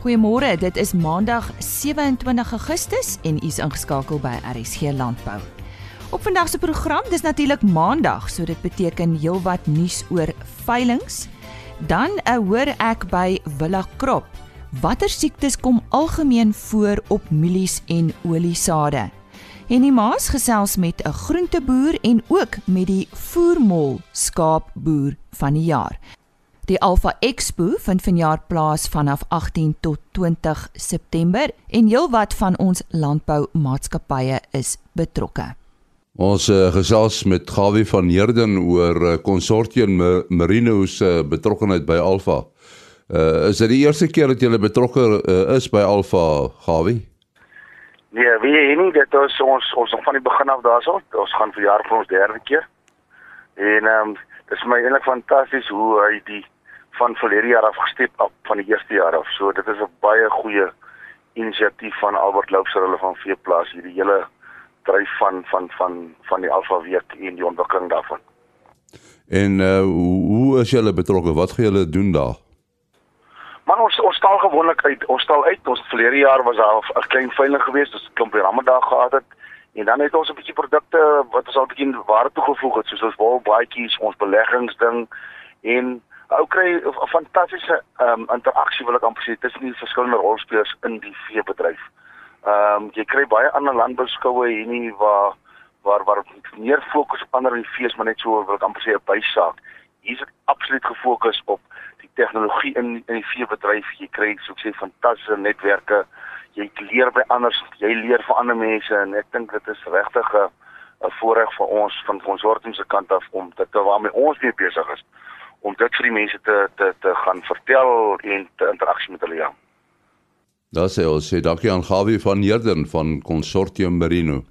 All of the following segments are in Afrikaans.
Goeiemôre, dit is Maandag 27 Augustus en u is ingeskakel by RSG Landbou. Op vandag se program, dis natuurlik Maandag, so dit beteken heelwat nuus oor veilinge. Dan uh, hoor ek by Villa Krop. Watter siektes kom algemeen voor op mielies en oliesade? En die maas gesels met 'n groenteboer en ook met die voermol skaapboer van die jaar. Die Alpha Expo vind vanjaar plaas vanaf 18 tot 20 September en heelwat van ons landboumaatskappye is betrokke. Ons uh, gesels met Gawie van Heerden oor uh, Consortium Merino se uh, betrokkeheid by Alpha. Uh, is dit die eerste keer dat jy betrokke uh, is by Alpha, Gawie? Nee, wie jy nie, dit is ons ons van die begin af daarso. Ons gaan vir jaar vir ons derde keer. En ehm um, dit is my eintlik fantasties hoe hy die van verlede jaar af gestep op van die eerste jaar af. So dit is 'n baie goeie inisiatief van Albert Loubser hulle van Veeplaas hierdie hele dryf van van van van die Alfa week en die ontwikkeling daarvan. En uh hoe is julle betrokke? Wat gaan julle doen daar? Man ons ons stal gewoonlik uit. Ons stal uit. Ons verlede jaar was daar 'n klein veiling geweest, ons klomp Ramadan gehad het. En dan het ons 'n bietjie produkte wat ons al bietjie waarde toegevoeg het, soos ons wol baadjies, ons beleggingsding en ou kry 'n fantastiese ehm um, interaksie wil ek amper sê tussen die verskillende rolspelers in die veebedryf. Ehm um, jy kry baie ander landbouskoue hier nie waar waar waar meer fokus op ander fees maar net so wil ek amper sê 'n bysaak. Hier is absoluut gefokus op die tegnologie in in die veebedryf. Jy kry so ek sê fantastiese netwerke. Jy leer by ander, jy leer van ander mense en ek dink dit is regtig 'n 'n voorreg vir ons van ons sorting se kant af om dit waarmee ons weer besig is om dit vir die mense te te te gaan vertel en te interaksie met hulle ja. Daar sê ons sê dankie aan Gawie van Heerden van Consortium Merino.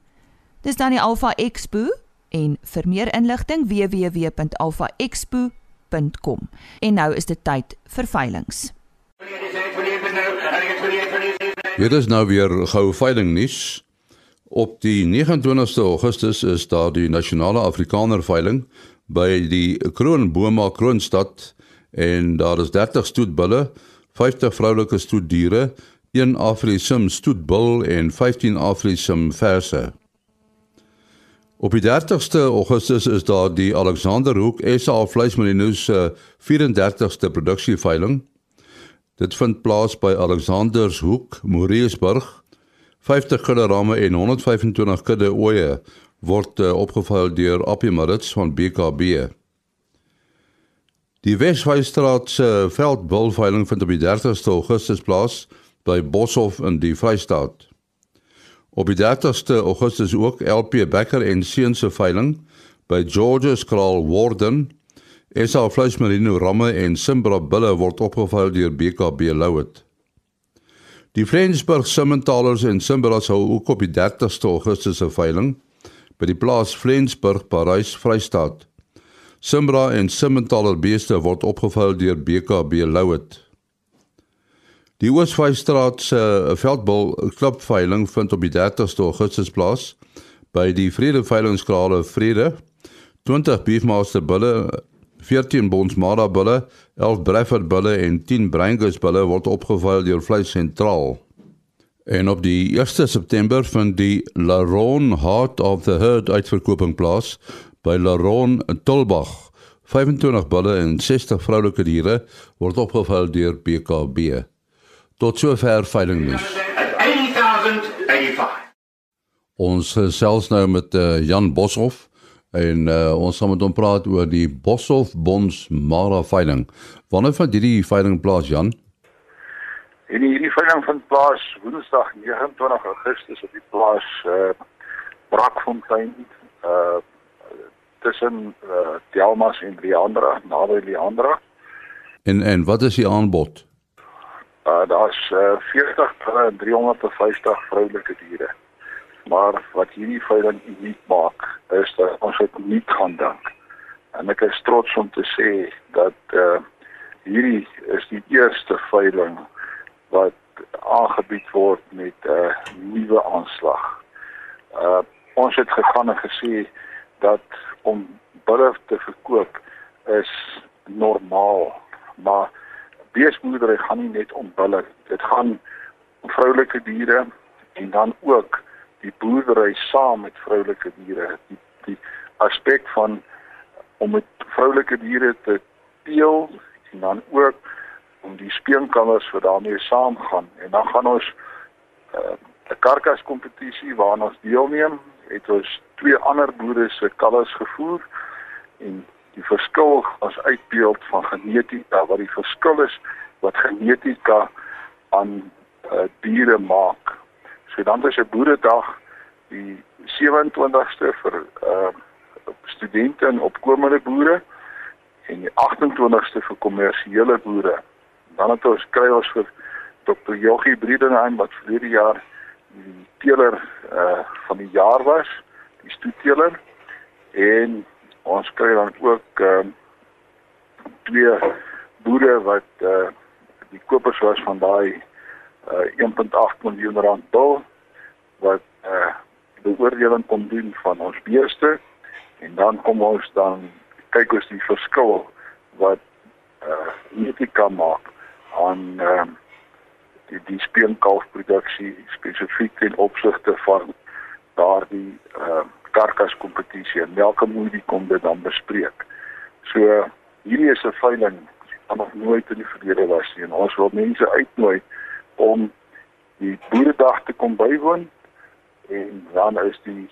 Dis dan die Alpha Expo en vir meer inligting www.alphaexpo.com. En nou is dit tyd vir veilinge. Dit is nou weer gou veiling nuus. Op die 29ste Augustus is daar die nasionale Afrikaner veiling by die Kroonboma Kroonstad en daar is 30 stoetbulle, 50 vroulike stoetdiere, een Afrisim stoetbul en 15 Afrisim verse. Op die 30ste Augustus is daar die Alexanderhoek SA vleismarinos se 34ste produksieveiling. Dit vind plaas by Alexandershoek, Moreesburg. 50 kudde ramme en 125 kudde ooe word uh, opgevuil deur Appie Marits van BKB. Die Wesvrystraat se veldbulveiling vind op die 30ste Augustus plaas by Boshoff in die Vrystaat. Op die 30ste Augustus ook LP Becker en Seuns se veiling by George's Kraal Warden. SA Fluismerino ramme en Simbra bulle word opgevuil deur BKB Louet. Die Flensburg Simmentalers en Simbra sou ook op die 30ste Augustus se veiling by die plaas Flensburg, Parys, Vrystaat. Simbra en Simmentaler beeste word opgevuil deur BKB Louet. Die Oosvrystraat se veldbul klubveiling vind op die 30ste Augustus plaas by die Vrede Veilingskrale Vrede. 20 Beefmaster bulle, 14 Bonsmara bulle, 11 Bradford bulle en 10 Brangus bulle word opgevuil deur Vleis Sentraal. En op die 1 September vind die Laron Heart of the Herd uitverkoping plaas by Laron in Tulbag. 25 bulle en 60 vroulike diere word opgevuil deur BKB. Tot sover veiling nuus. Ons gesels nou met uh, Jan Boshoff en uh, ons gaan met hom praat oor die Boshoff Bons Mara veiling. Wanneer vind hierdie veiling plaas Jan? En hierdie veiling vind plaas Woensdag 29 Augustus op die plaas uh Brakfontein uh tussen uh Delmas en Leandra, naby Leandra. En en wat is die aanbod? Uh daar's uh 40 en 350 vroulike diere. Maar wat hierdie veiling uniek maak, is dat ons het nie gaan dink. En ek is trots om te sê dat uh hierdie is die eerste veiling wat aangebied word met 'n uh, nuwe aanslag. Uh ons het gegaan en gesê dat om bulle te verkoop is normaal, maar beesboerdery gaan nie net om bulle. Dit gaan om vroulike diere en dan ook die boerdery saam met vroulike diere. Die die aspek van om met vroulike diere te teel en dan ook om die speenkalvers wat daarmee saamgaan en dan gaan ons uh, 'n karkas kompetisie waarna ons deelneem het ons twee ander boere se kalvers gevoer en die verskil as uitbeeld van genetika wat die verskil is wat genetika aan uh, diere maak. So dan is 'n boeredag die 27ste vir uh studente en opkomende boere en die 28ste vir kommersiële boere. Dan het ons kry ons vir Dr. Joggie Briedenheim wat verlede jaar die teeler uh van die jaar was, die stoetteeler en ons kry dan ook uh, twee boere wat uh die kopers was van daai uh 1.8 miljoen rand bil wat uh beoordeling kom doen van ons beeste en dan kom ons dan kyk ons die verskil wat uh etika maak aan uh die die speenkalfproduksie spesifiek ten opsigte van daardie uh karkas kompetisie en welke moet die kom dit dan bespreek. So hierdie is 'n veiling wat nog nooit in die verlede was nie en ons wil mense uitnooi om die boeredag te kom bywoon en dan is die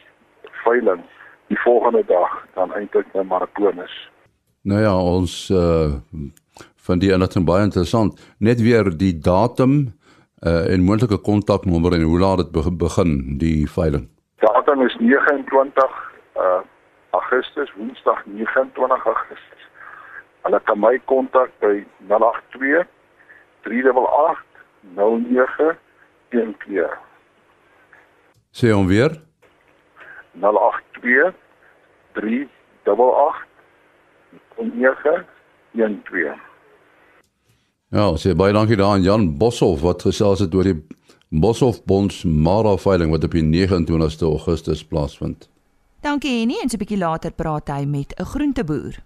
veiling die volgende dag dan eintlik 'n bonus. Nou ja, ons uh van die inligting baie interessant. Net weer die datum uh en moontlike kontaknommer en hoe laat dit begin die veiling. Datum is 29 uh Augustus, Woensdag 29 Augustus. Hulle kan my kontak by 082 388 0912. Sê hom weer. 082 388 0912. Ja, sê baie dankie daaraan Jan Boshoff wat gesels het oor die Boshoff Bonds Mara veiling wat op die 29ste Augustus plaasvind. Dankie Henny en so 'n bietjie later praat hy met 'n groenteboer.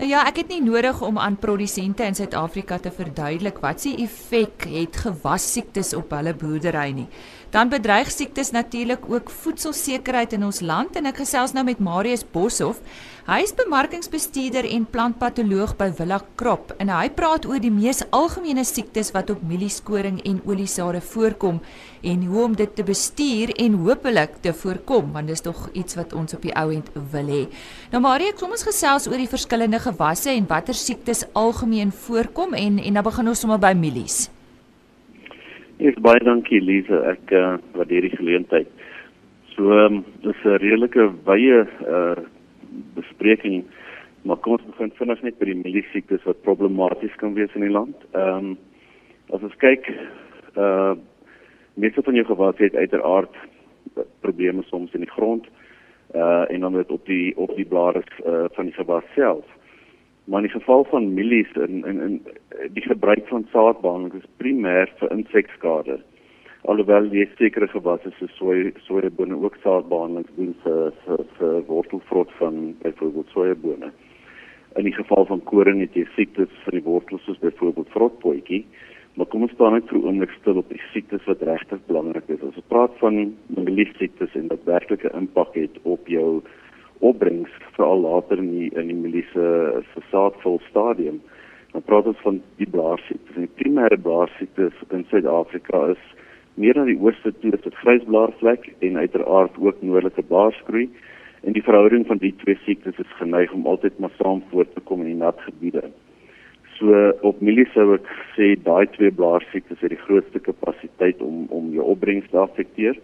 Nou ja, ek het nie nodig om aan produsente in Suid-Afrika te verduidelik wat se effek het gewassiektes op hulle boerdery nie. Dan bedreig siektes natuurlik ook voedselsekerheid in ons land en ek gesels nou met Marius Boshoff. Hy is bemarkingsbestuurder en plantpatoloog by Villa Crop en hy praat oor die mees algemene siektes wat op mielieskoring en oliesade voorkom en hoe om dit te bestuur en hopelik te voorkom want dis tog iets wat ons op die ou end wil hê. Nou Marius, kom ons gesels oor die verskillende gewasse en watter siektes algemeen voorkom en en dan begin ons sommer by mielies. Ek baie dankie Lize, ek uh, waardeer die geleentheid. So, um, dis 'n redelike wye uh bespreking. Maar kom ons begin vinnig net by die mieliesiektes wat problematies kan wees in die land. Ehm um, as ons kyk uh meeste van jou gewasse het uiteraard probleme soms in die grond uh en dan met op die op die blare uh, van die gewas self. Maar in die geval van mielies en en en die gebruik van saadbehandeling is primêr vir insekskade alhoewel jy sekere gewasse so sooi soeibone ook saadbehandeling doen vir vir, vir wortelvrot van byvoorbeeld soeibone. In die geval van koring het jy siektes van die wortels soos byvoorbeeld vrotpotjie, maar kom ons staan net vir 'n oomblik stil op die siektes wat regtig belangrik is. Ons praat van mieliesiektes en wat werklike impak het op jou opbrengs veral later in die in die miliese se saadvol stadium, dan praat ons van die blaarsiektes. Die primêre blaarsiektes in Suid-Afrika is meer na die ooste toe is dit grysblaarvlek en uiteraard ook noordelike baarsgroei en die verhouding van die twee siektes is geneig om altyd maar saam voort te kom in die nat gebiede. So op milie sou ek sê daai twee blaarsiektes het die grootste kapasiteit om om jou opbrengs te affekteer.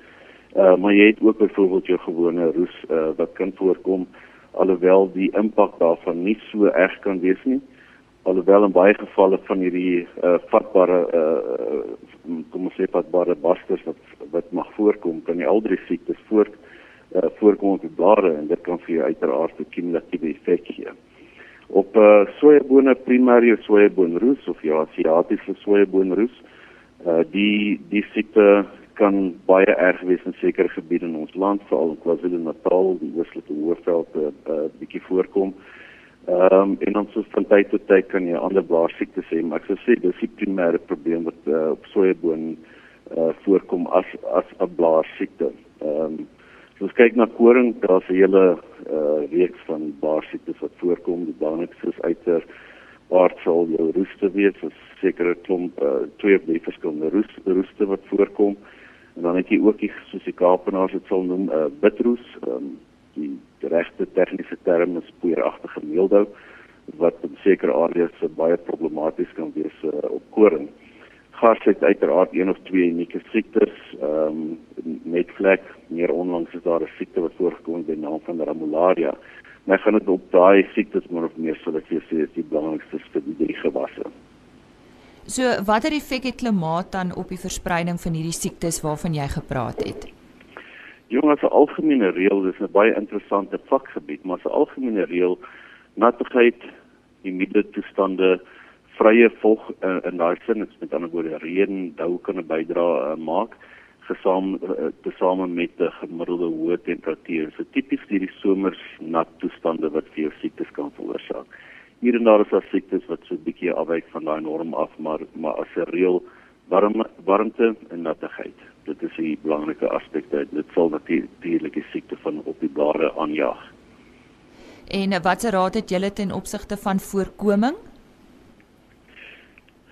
Uh maar jy het ook byvoorbeeld jou gewone roes uh wat kan voorkom alhoewel die impak daarvan nie so erg kan wees nie alhoewel in baie gevalle van hierdie uh, vatbare uh, kom ons sê vatbare basters wat wat mag voorkom kan die aldrie siektes voort uh, voorkom op die blare en dit kan vir jou uiteraard 'n kumulatiewe effek gee. Op uh, sojaboone primêre sojaboonroes of ja asiatiese sojaboonroes uh, die die siekte kan baie erg wees in sekere gebiede in ons land veral in KwaZulu-Natal die oostelike hoëveld 'n uh, bietjie voorkom Ehm um, en ons so van tyd tot tyd kan jy ander blaarsiektes hê, maar ek sou sê dis die primêre probleem wat uh, op sojaboon uh, voorkom as as 'n blaarsiekte. Ehm um, as ons kyk na koring, daar's 'n hele uh, reeks van blaarsiektes wat voorkom. Die belangrikste is uiter aard sal jou roeste wees, is sekere klomp uh, twee of drie verskillende roes, roeste wat voorkom. En dan het jy ook die soos die Kaapenaars dit sal noem uh, bitroes, um, die regte tegniese term is poeieragtige meeldou wat in sekere areas baie problematies kan wees uh, op koring. Gas het uiteraard een of twee unieke siektes, ehm um, netvlek, meer onlangs is daar 'n siekte wat voorgekom het by naam van Ramularia. Maar gaan dit op daai siektes maar of meer sou ek sê is die belangrikste vir die drie gewasse. So watter effek het klimaat dan op die verspreiding van hierdie siektes waarvan jy gepraat het? Jong, as 'n algemene reël, dis 'n baie interessante vakgebied, maar as 'n algemene reël, nattigheid, humide toestande, vrye vog uh, in daai sin, dit met ander woorde reën, dou kan 'n bydrae uh, maak gesame uh, tesame met 'n gemiddelde hoë temperatuur. So tipies hierdie somers nat toestande wat vir jou siektes kan veroorsaak. Hier en daar is daar siektes wat so 'n bietjie afwyk van daai norm af, maar maar as 'n reël warm warmte en nattigheid. Dit is 'n belangrike aspek dat dit sal natuurlik die siekte van op die blare aanjaag. En watse raad het julle ten opsigte van voorkoming?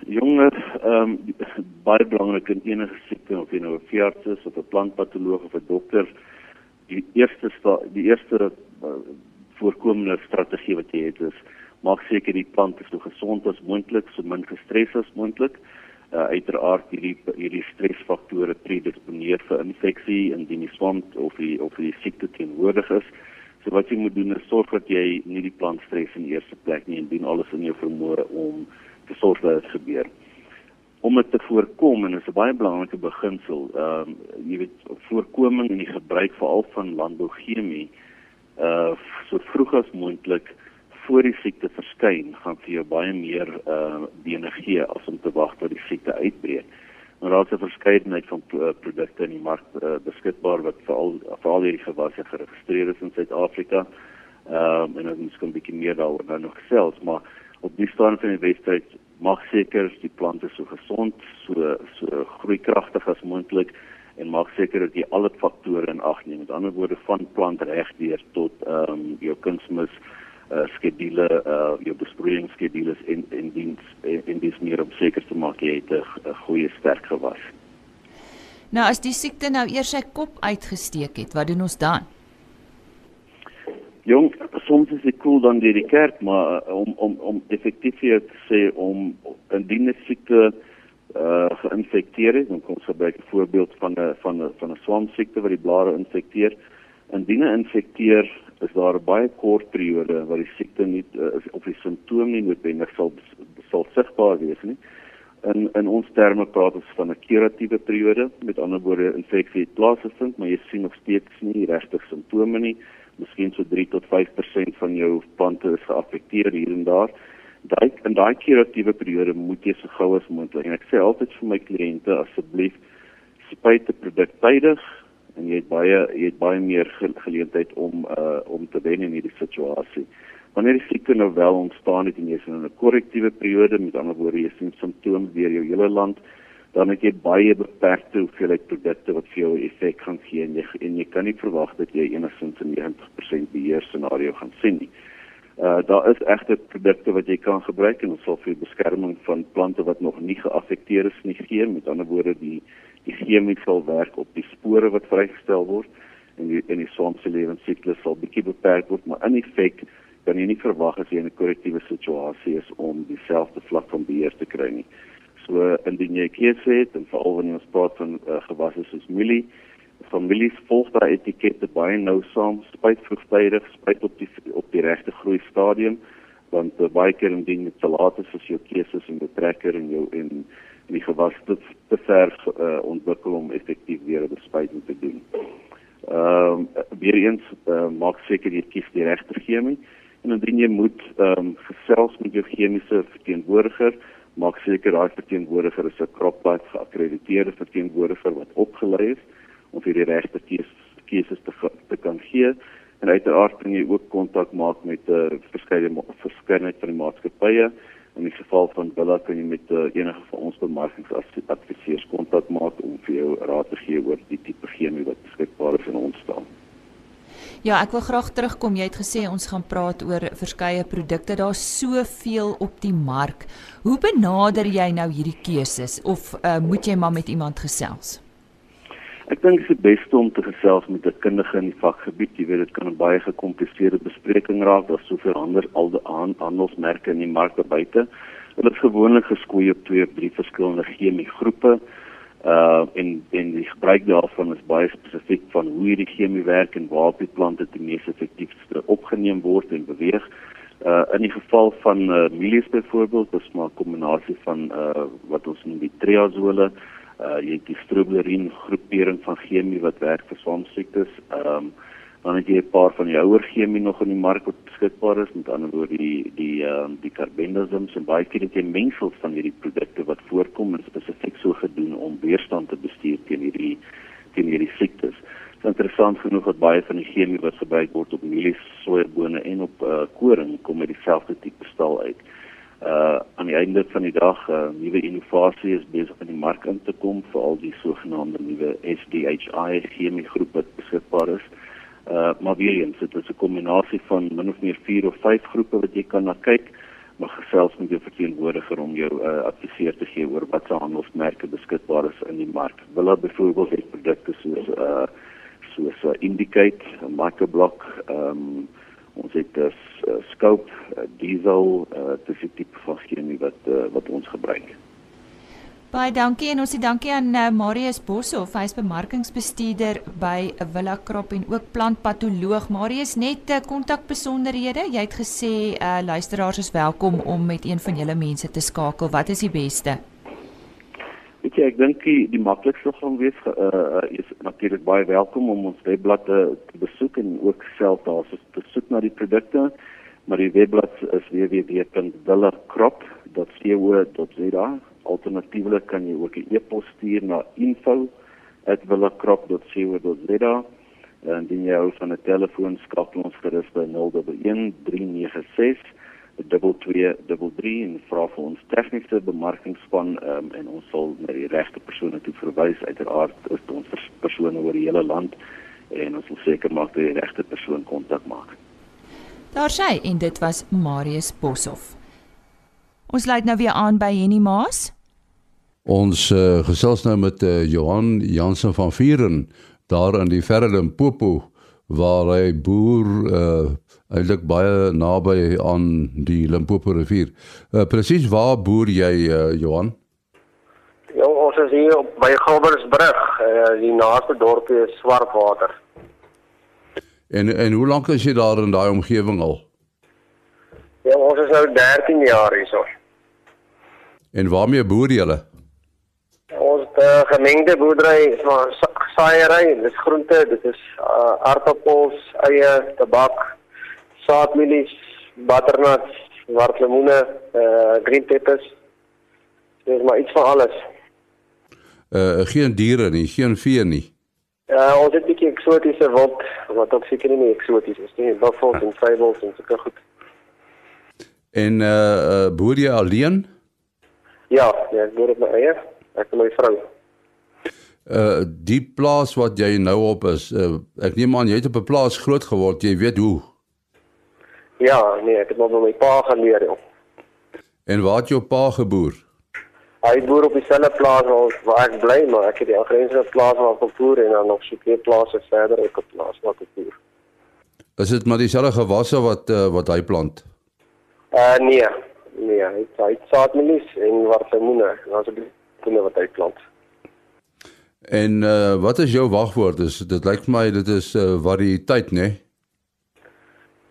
Jonger, ehm um, baie belangrik in enige siekte of jy nou 'n veearts is of 'n plantpatoloog of 'n dokter, die eerste die eerste uh, voorkomende strategie wat jy het is maak seker die plant is so gesond as moontlik, so min gestres as moontlik uh, uiteraard hierdie hierdie stresfaktore predisponeer vir infeksie indien die swamp of die of die siekte teenwoordig is. So wat jy moet doen is sorg dat jy nie die plant stres in die eerste plek nie en doen alles in jou vermoë om te sorg dat dit gebeur. Om dit te voorkom en dit is 'n baie belangrike beginsel, ehm um, jy weet voorkoming en die gebruik veral van landbouchemie uh so vroeg as moontlik voor die siekte verskyn, gaan vir jou baie meer uh bene gee as om te wag tot die siekte uitbreek. Maar daar is 'n verskeidenheid van uh, produkte in die mark uh, beskikbaar wat veral veral hierdie gewasse geregistreer is in Suid-Afrika. Ehm um, en ons kan 'n bietjie meer daaroor nou nog selfs, maar op die staan van die wedstryd mag seker die plante so gesond, so so groeikragtig as moontlik en maak seker dat jy alle faktore in ag neem. Met ander woorde van plant reg deur tot ehm um, jou kunsmis uh, skedule uh jou besproeiingsskedules en en diens en, en dis meer om seker te maak jy het 'n goeie sterk gewas. Nou as die siekte nou eers sy kop uitgesteek het, wat doen ons dan? Jong, soms is dit cool dan deur die kerk, maar uh, om om om effektief te sê om indien die siekte uh geïnfekteer is, dan kom ons gebruik 'n voorbeeld van 'n van 'n van 'n swamsiekte wat die blare infekteer. Indien 'n infekteer is daar 'n baie kort periode waar die siekte nie uh, of die simptome nie noodwendig sal sal sigbaar wees nie. In in ons terme praat ons van 'n kuratiewe periode, met ander woorde infeksie het plaasgevind, maar jy sien nog steeds nie regtig simptome nie. Miskien so 3 tot 5% van jou plante is geaffekteer hier en daar. Daai in daai kuratiewe periode moet jy so gou as moontlik. En ek sê altyd vir my kliënte asseblief spuit die produk tydig en jy het baie jy het baie meer geleentheid om uh om te wen in hierdie situasie. Wanneer die siekte nou wel ontstaan het en jy is in 'n korrektiewe periode, met ander woorde jy sien simptome deur jou hele land, dan het jy baie beperkte hoeveelheid produkte wat vir jou effek gaan gee en jy en jy kan nie verwag dat jy enigstens 'n 90% beheer scenario gaan sien nie. Uh daar is egte produkte wat jy kan gebruik en ons sal vir beskerming van plante wat nog nie geaffekteer is nie gee, met ander woorde die die chemie sal werk op die spore wat vrygestel word en die en die swamse lewensiklus sal bietjie beperk word maar in effek kan jy nie verwag as jy in 'n korrektiewe situasie is om dieselfde vlak van beheer te kry nie. So indien jy keuse het en veral wanneer ons praat van uh, gewasse soos mielie, families volg daai etikette baie nou saam, spuit vroegtydig, spuit op die op die regte groei stadium want uh, baie keer indien dit te laat is as jou keuses en betrekker en jou en die gewas te, te ver uh, ontwikkel om effektief weer bespuiting te doen. Ehm uh, weer eens uh, maak seker jy kies die regte chemie en indien jy moet ehm um, gesels met jou chemiese verteenwoordiger, maak seker daai verteenwoordiger is 'n CropLife geakkrediteerde verteenwoordiger wat opgelei is om vir die regte keuses te te kan gee en uiteraard kan jy ook kontak maak met 'n uh, verskeie verskeidenheid van die maatskappye. In die geval van Billa kan jy met uh, enige van ons bemarkingsadviseurs kontak maak om vir jou raad te gee oor die tipe chemie wat beskikbaar is in ons staan. Ja, ek wil graag terugkom. Jy het gesê ons gaan praat oor verskeie produkte. Daar's soveel op die mark. Hoe benader jy nou hierdie keuses of uh, moet jy maar met iemand gesels? Ek dink dit is beste om te gesels met 'n kundige in die vakgebied. Jy weet dit kan 'n baie gekompliseerde bespreking raak. Daar's soveel ander al die handelsmerke in die mark buite. Hulle is gewoonlik geskoei op twee of drie verskillende chemie groepe. Uh en en die gebruik daarvan is baie spesifiek van hoe hierdie chemie werk en waar op die plante die mees effektiefste opgeneem word en beweeg. Uh in die geval van uh, mielies byvoorbeeld, is maar 'n kombinasie van uh wat ons noem die triazole uh jy het die strobilurin groepering van chemie wat werk vir swamsiektes. Ehm um, dan het jy 'n paar van die ouer chemie nog in die mark wat beskikbaar is, met ander woorde die die ehm uh, die carbendazole en baie keer het jy mengsels van hierdie produkte wat voorkom en spesifiek so gedoen om weerstand te bestuur teen hierdie teen hierdie siektes. Dit is interessant genoeg dat baie van die chemie wat gebruik word op mielies, sojabone en op uh, koring kom met dieselfde tipe stal uit uh aan die einde van die dag uh nuwe innovasie is besig in die mark in te kom vir al die sogenaamde nuwe SDHI chemie groep wat beskikbaar is. Uh maar weer eens dit is 'n kombinasie van min of meer 4 of 5 groepe wat jy kan na kyk maar gesels met jou verteenwoordiger om jou uh, adviseer te gee oor wat se handelsmerke beskikbaar is in die mark. Willa byvoorbeeld het produkte soos uh soos uh, Indicate, Microblock, ehm um, ons het 'n uh, scope uh, diesel uh, die tipe van chemie wat uh, wat ons gebruik. Baie dankie en ons sê dankie aan uh, Marius Boshoff, hy's bemarkingsbestuurder by Villa Crop en ook plantpatoloog. Marius, net uh, kontakbesonderhede. Jy het gesê uh, luisteraars is welkom om met een van julle mense te skakel. Wat is die beste? Weet jy, ek dink die, die maklikste gaan wees uh, is natuurlik baie welkom om ons webblad te, te besoek en ook self daar te soek na die produkte. Maar die webblad is www.villacrop.co.za. Alternatiefelik kan jy ook 'n e-pos stuur na info@villacrop.co.za. En indien jy hou van 'n telefoon, skakel ons gerus by 011 396 2233 en vra vir ons tegniese bemarkingspan um, en ons sal na die regte persone toe verwys. Uiteraard is ons persone oor die hele land en ons wil seker maak dat die regte persoon kontak maak. Daar sê en dit was Marius Boshoff. Ons lei nou weer aan by Henny Maas. Ons uh, gesels nou met uh, Johan Jansen van Vieren daar in die Verre Limpopo waar hy boer uh, eintlik baie naby aan die Limpopo rivier. Uh, Presies waar boer jy uh, Johan? Ja, ons is hier op by Gilbersbrug. Uh, die naaste dorpie is Swartwater. En en hoe lank is jy daar in daai omgewing al? Ja, ons is nou 13 jaar hierso. En waarmee boer julle? Ons uh, gemengde boerdery, maar saaiery, dis groente, dit is uh, aardappels, eie, tabak, saadmielies, butternuts, wartlemoene, uh green peppers. Dis maar iets van alles. Uh geen diere nie, geen vee nie. Ja, uh, ons het 'n bietjie eksotiese wild wat ook seker nie meer eksoties is nie, buffels en fabels en sulke goed. En uh, uh boer jy alleen? Ja, ja, ek boer op my eie. Ek en my vrou. Uh die plaas wat jy nou op is, uh, ek neem aan jy het op 'n plaas groot geword, jy weet hoe. Ja, nee, ek het nog by my pa geleer. Joh. En waar het jou pa geboer? Hy boer op dieselfde plaas waar, waar ek bly, maar ek het die aangrensende plaas waar ek boer en dan nog so twee plase verder ek op plaas waar ek boer. Is dit maar dieselfde gewasse wat uh, wat hy plant? Uh nee. Nee, hy hy saadmielies en wartemoene. Daar's 'n bietjie wat hy plant. En uh wat is jou wagwoord? Is dit lyk vir my dit is uh, variëteit, né? Nee?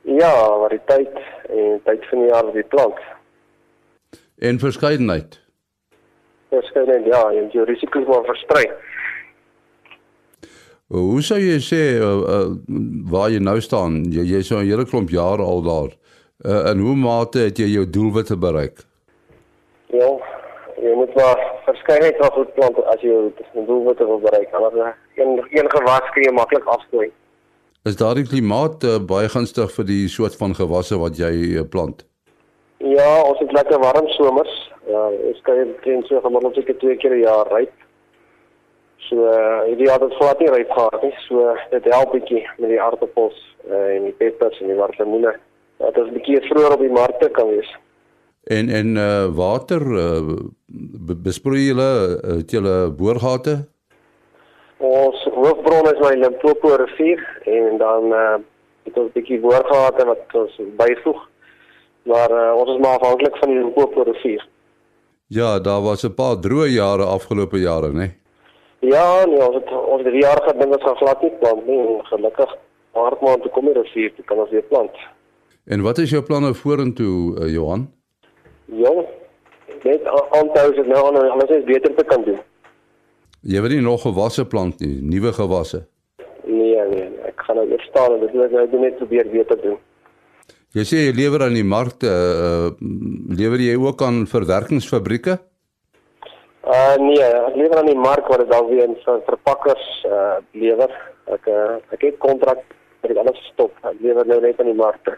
Ja, variëteit en tyd van die jaar wat jy plant. En verskeidenheid. Verskeidenheid, ja, en jou risiko's maar versprei. Hoe sou jy sê uh, uh, waar jy nou staan? Jy jy so 'n hele klomp jare al daar. Uh, in hoe mate het jy jou doelwitte bereik? Ja, jy moet maar verskeidenheid van goed plant as jy jou doelwitte wil bereik. Anders een een gewas kan jy maklik afstoei. Is daardie klimaat uh, baie gunstig vir die soort van gewasse wat jy uh, plant? Ja, ons het lekker warm somers. Ja, ons kan teen so gemiddeld seker twee keer 'n jaar ryp. So, uh, hierdie jaar het dit glad nie ryp gehad nie. So, dit help bietjie met die aardappels uh, en die peppers en die waterlemoene. Dat ons bietjie vroeër op die markte kan wees. En en uh, water uh, besproei julle uh, het julle boorgate? Ons hoofbron is my Limpopo rivier en dan uh, het ons 'n bietjie boorgate wat ons byvoeg. Maar uh, ons is maar afhanklik van die Limpopo rivier. Ja, daar was 'n paar droë jare afgelope jare, né? Nee? Ja, nee, ons het ons die jaar gehad dinge gaan glad nie plant nie. Gelukkig maart maand toe kom die rivier, toe kan ons weer plant. En wat is jou planne vorentoe, uh, Johan? Ja, net aanhou dit nou aan alles is beter te kan doen. Jy wil nie nog gewasse plant nie, nuwe gewasse. Nee, nee, ek gaan nou eers staan en dit wil ek nou net probeer beter doen. Jy sê jy lewer aan die markte, uh, lewer jy ook aan verwerkingsfabrieke? Uh nee, ek lewer aan die mark waar dit dan weer in vir verpakkers uh lewer. Ek uh, ek het kontrak met alles stop. Ek lewer nou net aan die markte.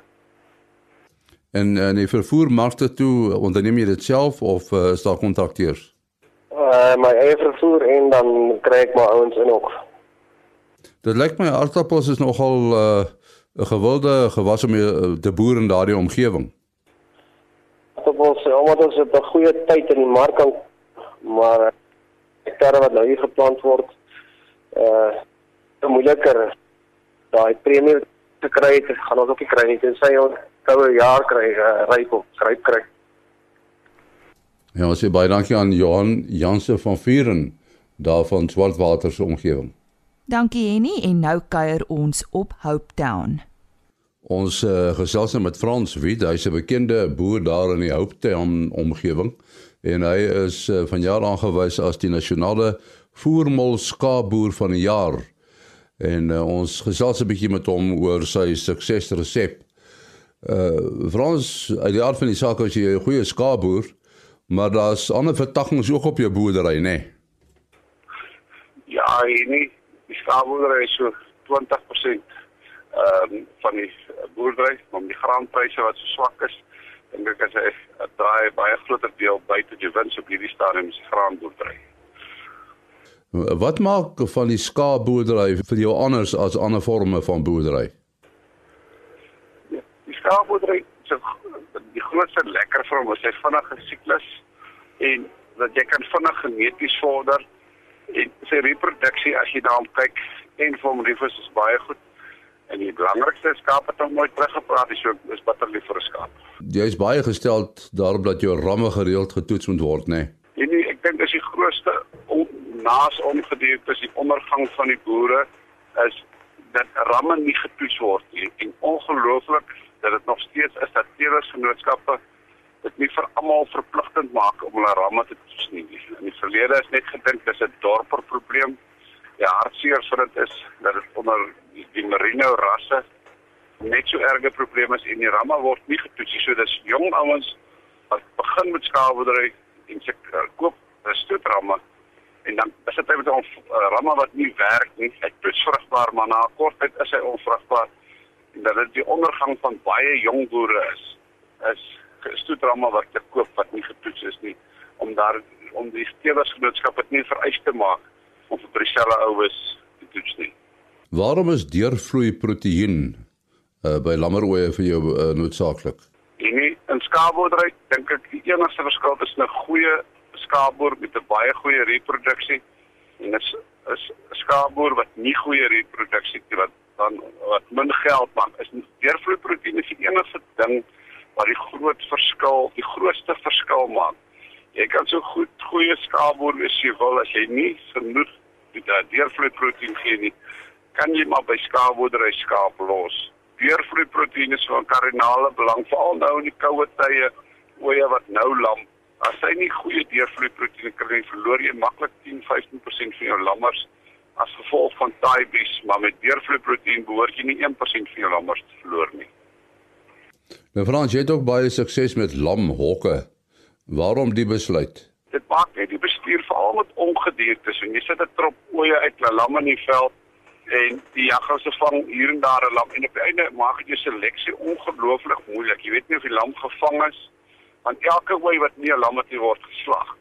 En en die vervoermarkte toe, onderneem jy dit self of uh, is daar kontrakteurs? Uh my eie vervoer en dan kry ek my ouens in ook. Dit lyk my aardappels is nogal 'n uh, gewilde gewas om te boer in daardie omgewing. Aardappels, omdat ons op 'n goeie tyd in die mark kan maar hektare wat nou hier geplant word, uh moeiliker daai premie te kry, dit gaan ons ook nie kry nie tensy ons koue jaar kry uh, ryp op ryp kry. Ja, ons sê baie dankie aan Johan Janse van Vuren daar van Swartwater se omgewing. Dankie Henny en nou kuier ons op Hope Town. Ons uh, gesels nou met Frans Wit, hy's 'n bekende boer daar in die Hope Town omgewing en hy is uh, van jaar aangewys as die nasionale voermol skaapboer van die jaar. En uh, ons gesels 'n bietjie met hom oor sy suksesresep. Uh Frans, uit die aard van die saak as jy 'n goeie skaapboer, maar daar's ander vertakkings ook op jou boerdery, nê? Nee? Ja, nie die skaapboerdery is so 20% ehm um, van die boerdery, maar die graanpryse wat so swak is, dink ek as hy draai baie groter deel buite die wins op hierdie stadium se graanboerdery. Wat maak van die skaapboerdery vir jou anders as ander forme van boerdery? Ja, die skaapboerdery se die grootste lekker vir hom is sy vinnige siklus en dat jy kan vinnig geneties vorder en sy reproduksie as jy daarop kyk en vir hom rifus is baie goed en die belangrikste skaap het hom nooit teruggepraat is so is bitterlief vir 'n skaap. Jy is baie gestel daarop dat jou ramme gereeld getoets moet word, nê? Nee? En nie, ek dink dis die grootste naas omgedeur is die ondergang van die boere is dat ramme nie getoets word nie. En ongelooflik dat dit nog steeds is dat teelersgenootskappe dit nie vir almal verpligtend maak om hulle ramme te toets nie. In die verlede is net gedink dis 'n dorper probleem. Ja, hartseer vir dit is dat dit onder die, die merino rasse net so erge probleme is en die ramme word nie getoets nie. So dis jong ouens wat begin met skaapboerdery en se uh, koop stoetramme en dan is dit met 'n uh, ramme wat nie werk nie. Hy toets vrugbaar, maar na 'n kort tyd is hy onvrugbaar dat dit die ondergang van baie jong boere is. Is stoetramme wat te koop wat nie getoets is nie om daar om die stewersgenootskap dit nie vereis te maak om vir dieselfde oues te toets nie. Waarom is deurvloei proteïen uh, by lammeroeie vir jou uh, noodsaaklik? En in skaapboerdery dink ek die enigste verskil is 'n goeie skaapboer met 'n baie goeie reproduksie en is 'n skaapboer wat nie goeie reproduksie het wat dan wat min geld maak is deurvloei proteïen is die enigste ding wat die groot verskil, die grootste verskil maak. Jy kan so goed goeie skaapboer wees jy wil as jy nie genoeg die deurvloei proteïen gee nie, kan jy maar by skaapboerdery skaap los. Deurvloei proteïen is van kardinale belang veral nou in die koue tye, oeye wat nou lam. As jy nie goeie deurvloei proteïen kry, verloor jy maklik 10-15% van jou lammers as gevolg van taaibes, maar met deurvloei proteïen behoort jy nie 1% van jou lammers te verloor nie. Nou Frans, jy het ook baie sukses met lamhokke. Waarom die besluit? Dit maak net die bestuur veral met ongediertes en jy sit 'n trop oeye uit na lamme in die veld en die jaggers se vang hier en daar 'n lam en op die einde maak dit jou seleksie ongelooflik moeilik. Jy weet nie of die lam gevang is want elke ooi wat nie 'n lam het word geslag.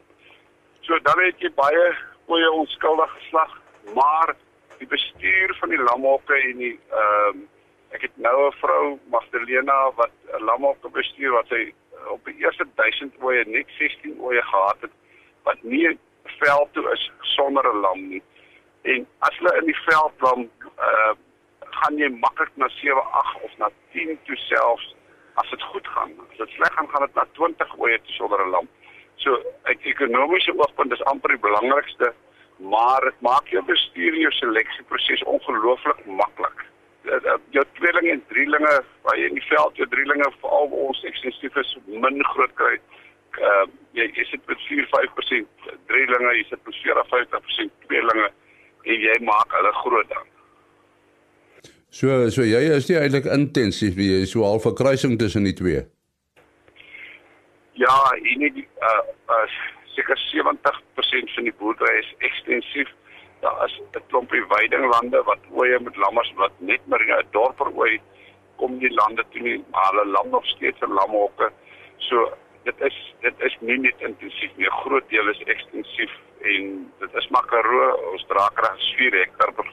So dan het jy baie oeye onskuldig geslag, maar die bestuur van die lamhokke en die ehm um, ek het nou 'n vrou Magdalena wat 'n lamhokke bestuur wat sy op die eerste 1000 oeye net 16 oeye gehad het wat nie veld toe is sonder 'n lam nie. En as hulle in die veld dan uh gaan jy maklik na 7, 8 of na 10 toe selfs as dit goed gaan. As dit sleg gaan, gaan dit na 20 oeye toe sonder 'n lam. So uit ekonomiese oogpunt is amper die belangrikste, maar dit maak jou bestuur jou seleksieproses ongelooflik maklik. Jou tweelinge en drielinge, jy in die veld jou drielinge veral ons ekstensief is min groot kry uh jy jy sit met 4-5% drielinge, jy sit met 4-5% tweelinge en jy maak hulle groot dan. So so jy is nie eintlik intensief nie, jy is so half 'n kruising tussen die twee. Ja, en nie uh uh seker 70% van die boerdery is ekstensief. Daar is 'n klompie weidinglande wat ooe met lammers wat net maar in 'n dorp ooi kom die lande toe nie, maar hulle lam nog steeds in lamhokke. So dit is dit is nie net intensief nie. 'n Groot deel is ekstensief en dit is maar Karoo, ons dra krag 4 hektar per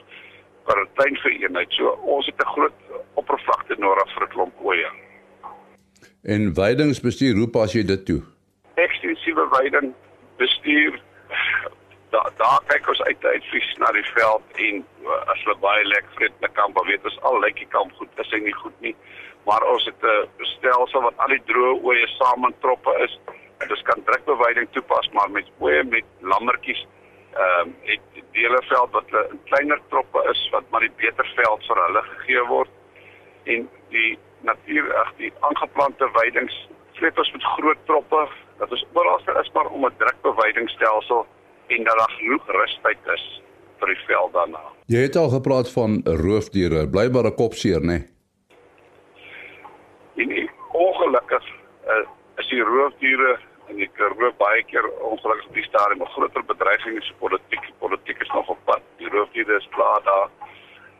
per tuin vir eenheid. So ons het 'n groot oppervlakte nodig vir 'n klomp oeye. En weidingsbestuur, hoe pas jy dit toe? Ekstensiewe weiding daar kyk ons uit uit vis na die veld en uh, as hulle baie lekker vreet kamp, weet ons al lyk die kamp goed, is hy nie goed nie maar ons het 'n stelsel wat al die droë oeye saam in troppe is. En dis kan drukbeweiding toepas maar met oeye met lammertjies ehm um, het dele veld wat in kleiner troppe is wat maar die beter veld vir hulle gegee word. En die natuur ag die aangeplante weidings sleep ons met groot troppe. Dat is oral is maar om 'n drukbeweidingsstelsel en dat daar genoeg rustyd is vir die veld daarna. Jy het al gepraat van roofdiere, blybare kopseer, né? Nee? En nie, ongelukkig uh, is die roofdiere en ek roep baie keer ongelukkig die stadium 'n groter bedreiging is politiek. Politiek is nog op pad. Die roofdiere is klaar daar.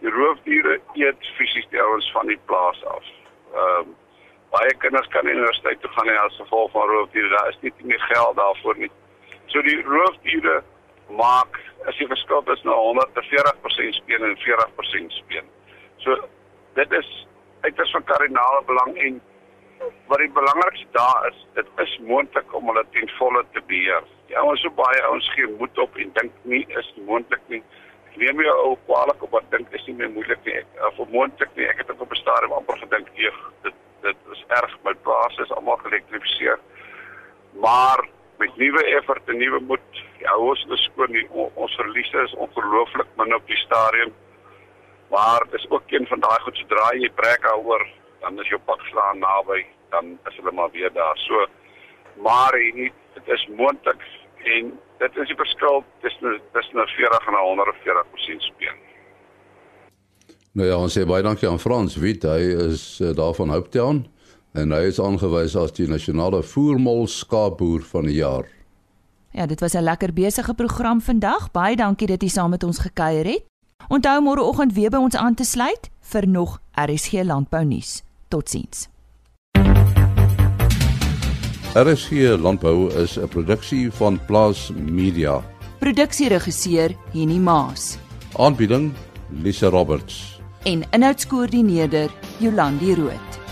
Die roofdiere eet fisies die ouens van die plaas af. Ehm um, baie kinders kan nie universiteit toe gaan nie as gevolg van roofdiere. Daar is nie meer geld daarvoor nie. So die roofdiere maak as jy verskil tussen 140% speen en 40% speen. So dit is uiters van kardinale belang en wat die belangrikste daar is, dit is moontlik om hulle ten volle te beheer. Ja, ons so baie ouens gee moed op en dink nie is moontlik nie. Ek neem jou ou kwaliek op wat dink is nie meer moeilik nie. Ek of moontlik nie. Ek het op 'n stadium amper gedink, "Eeg, dit dit is erg, my plaas is almal geelektrifiseer." Maar met nuwe effort en nuwe moed, ja, ons is skoon. Ons verliese is ongelooflik min op die stadium. Maar dis ook een van daai goed sodra jy breek daaroor, dan is jou pak slaan naby, dan is hulle maar weer daar. So maar nie dit is moontlik en dit is die verskil tussen tussen 'n 40 en 'n 140% speen. Nou ja, ons sê baie dankie aan Frans Wit, hy is uh, daar van Hope Town en hy is aangewys as die nasionale voermol skaapboer van die jaar. Ja, dit was 'n lekker besige program vandag. Baie dankie dat jy saam met ons gekuier het. Onthou môreoggend weer by ons aan te sluit vir nog RSG landbou nuus. Totsiens. RSG landbou is 'n produksie van Plaas Media. Produksieregisseur Henny Maas. Aanbieding Lisa Roberts. En inhoudskoördineerder Jolandi Root.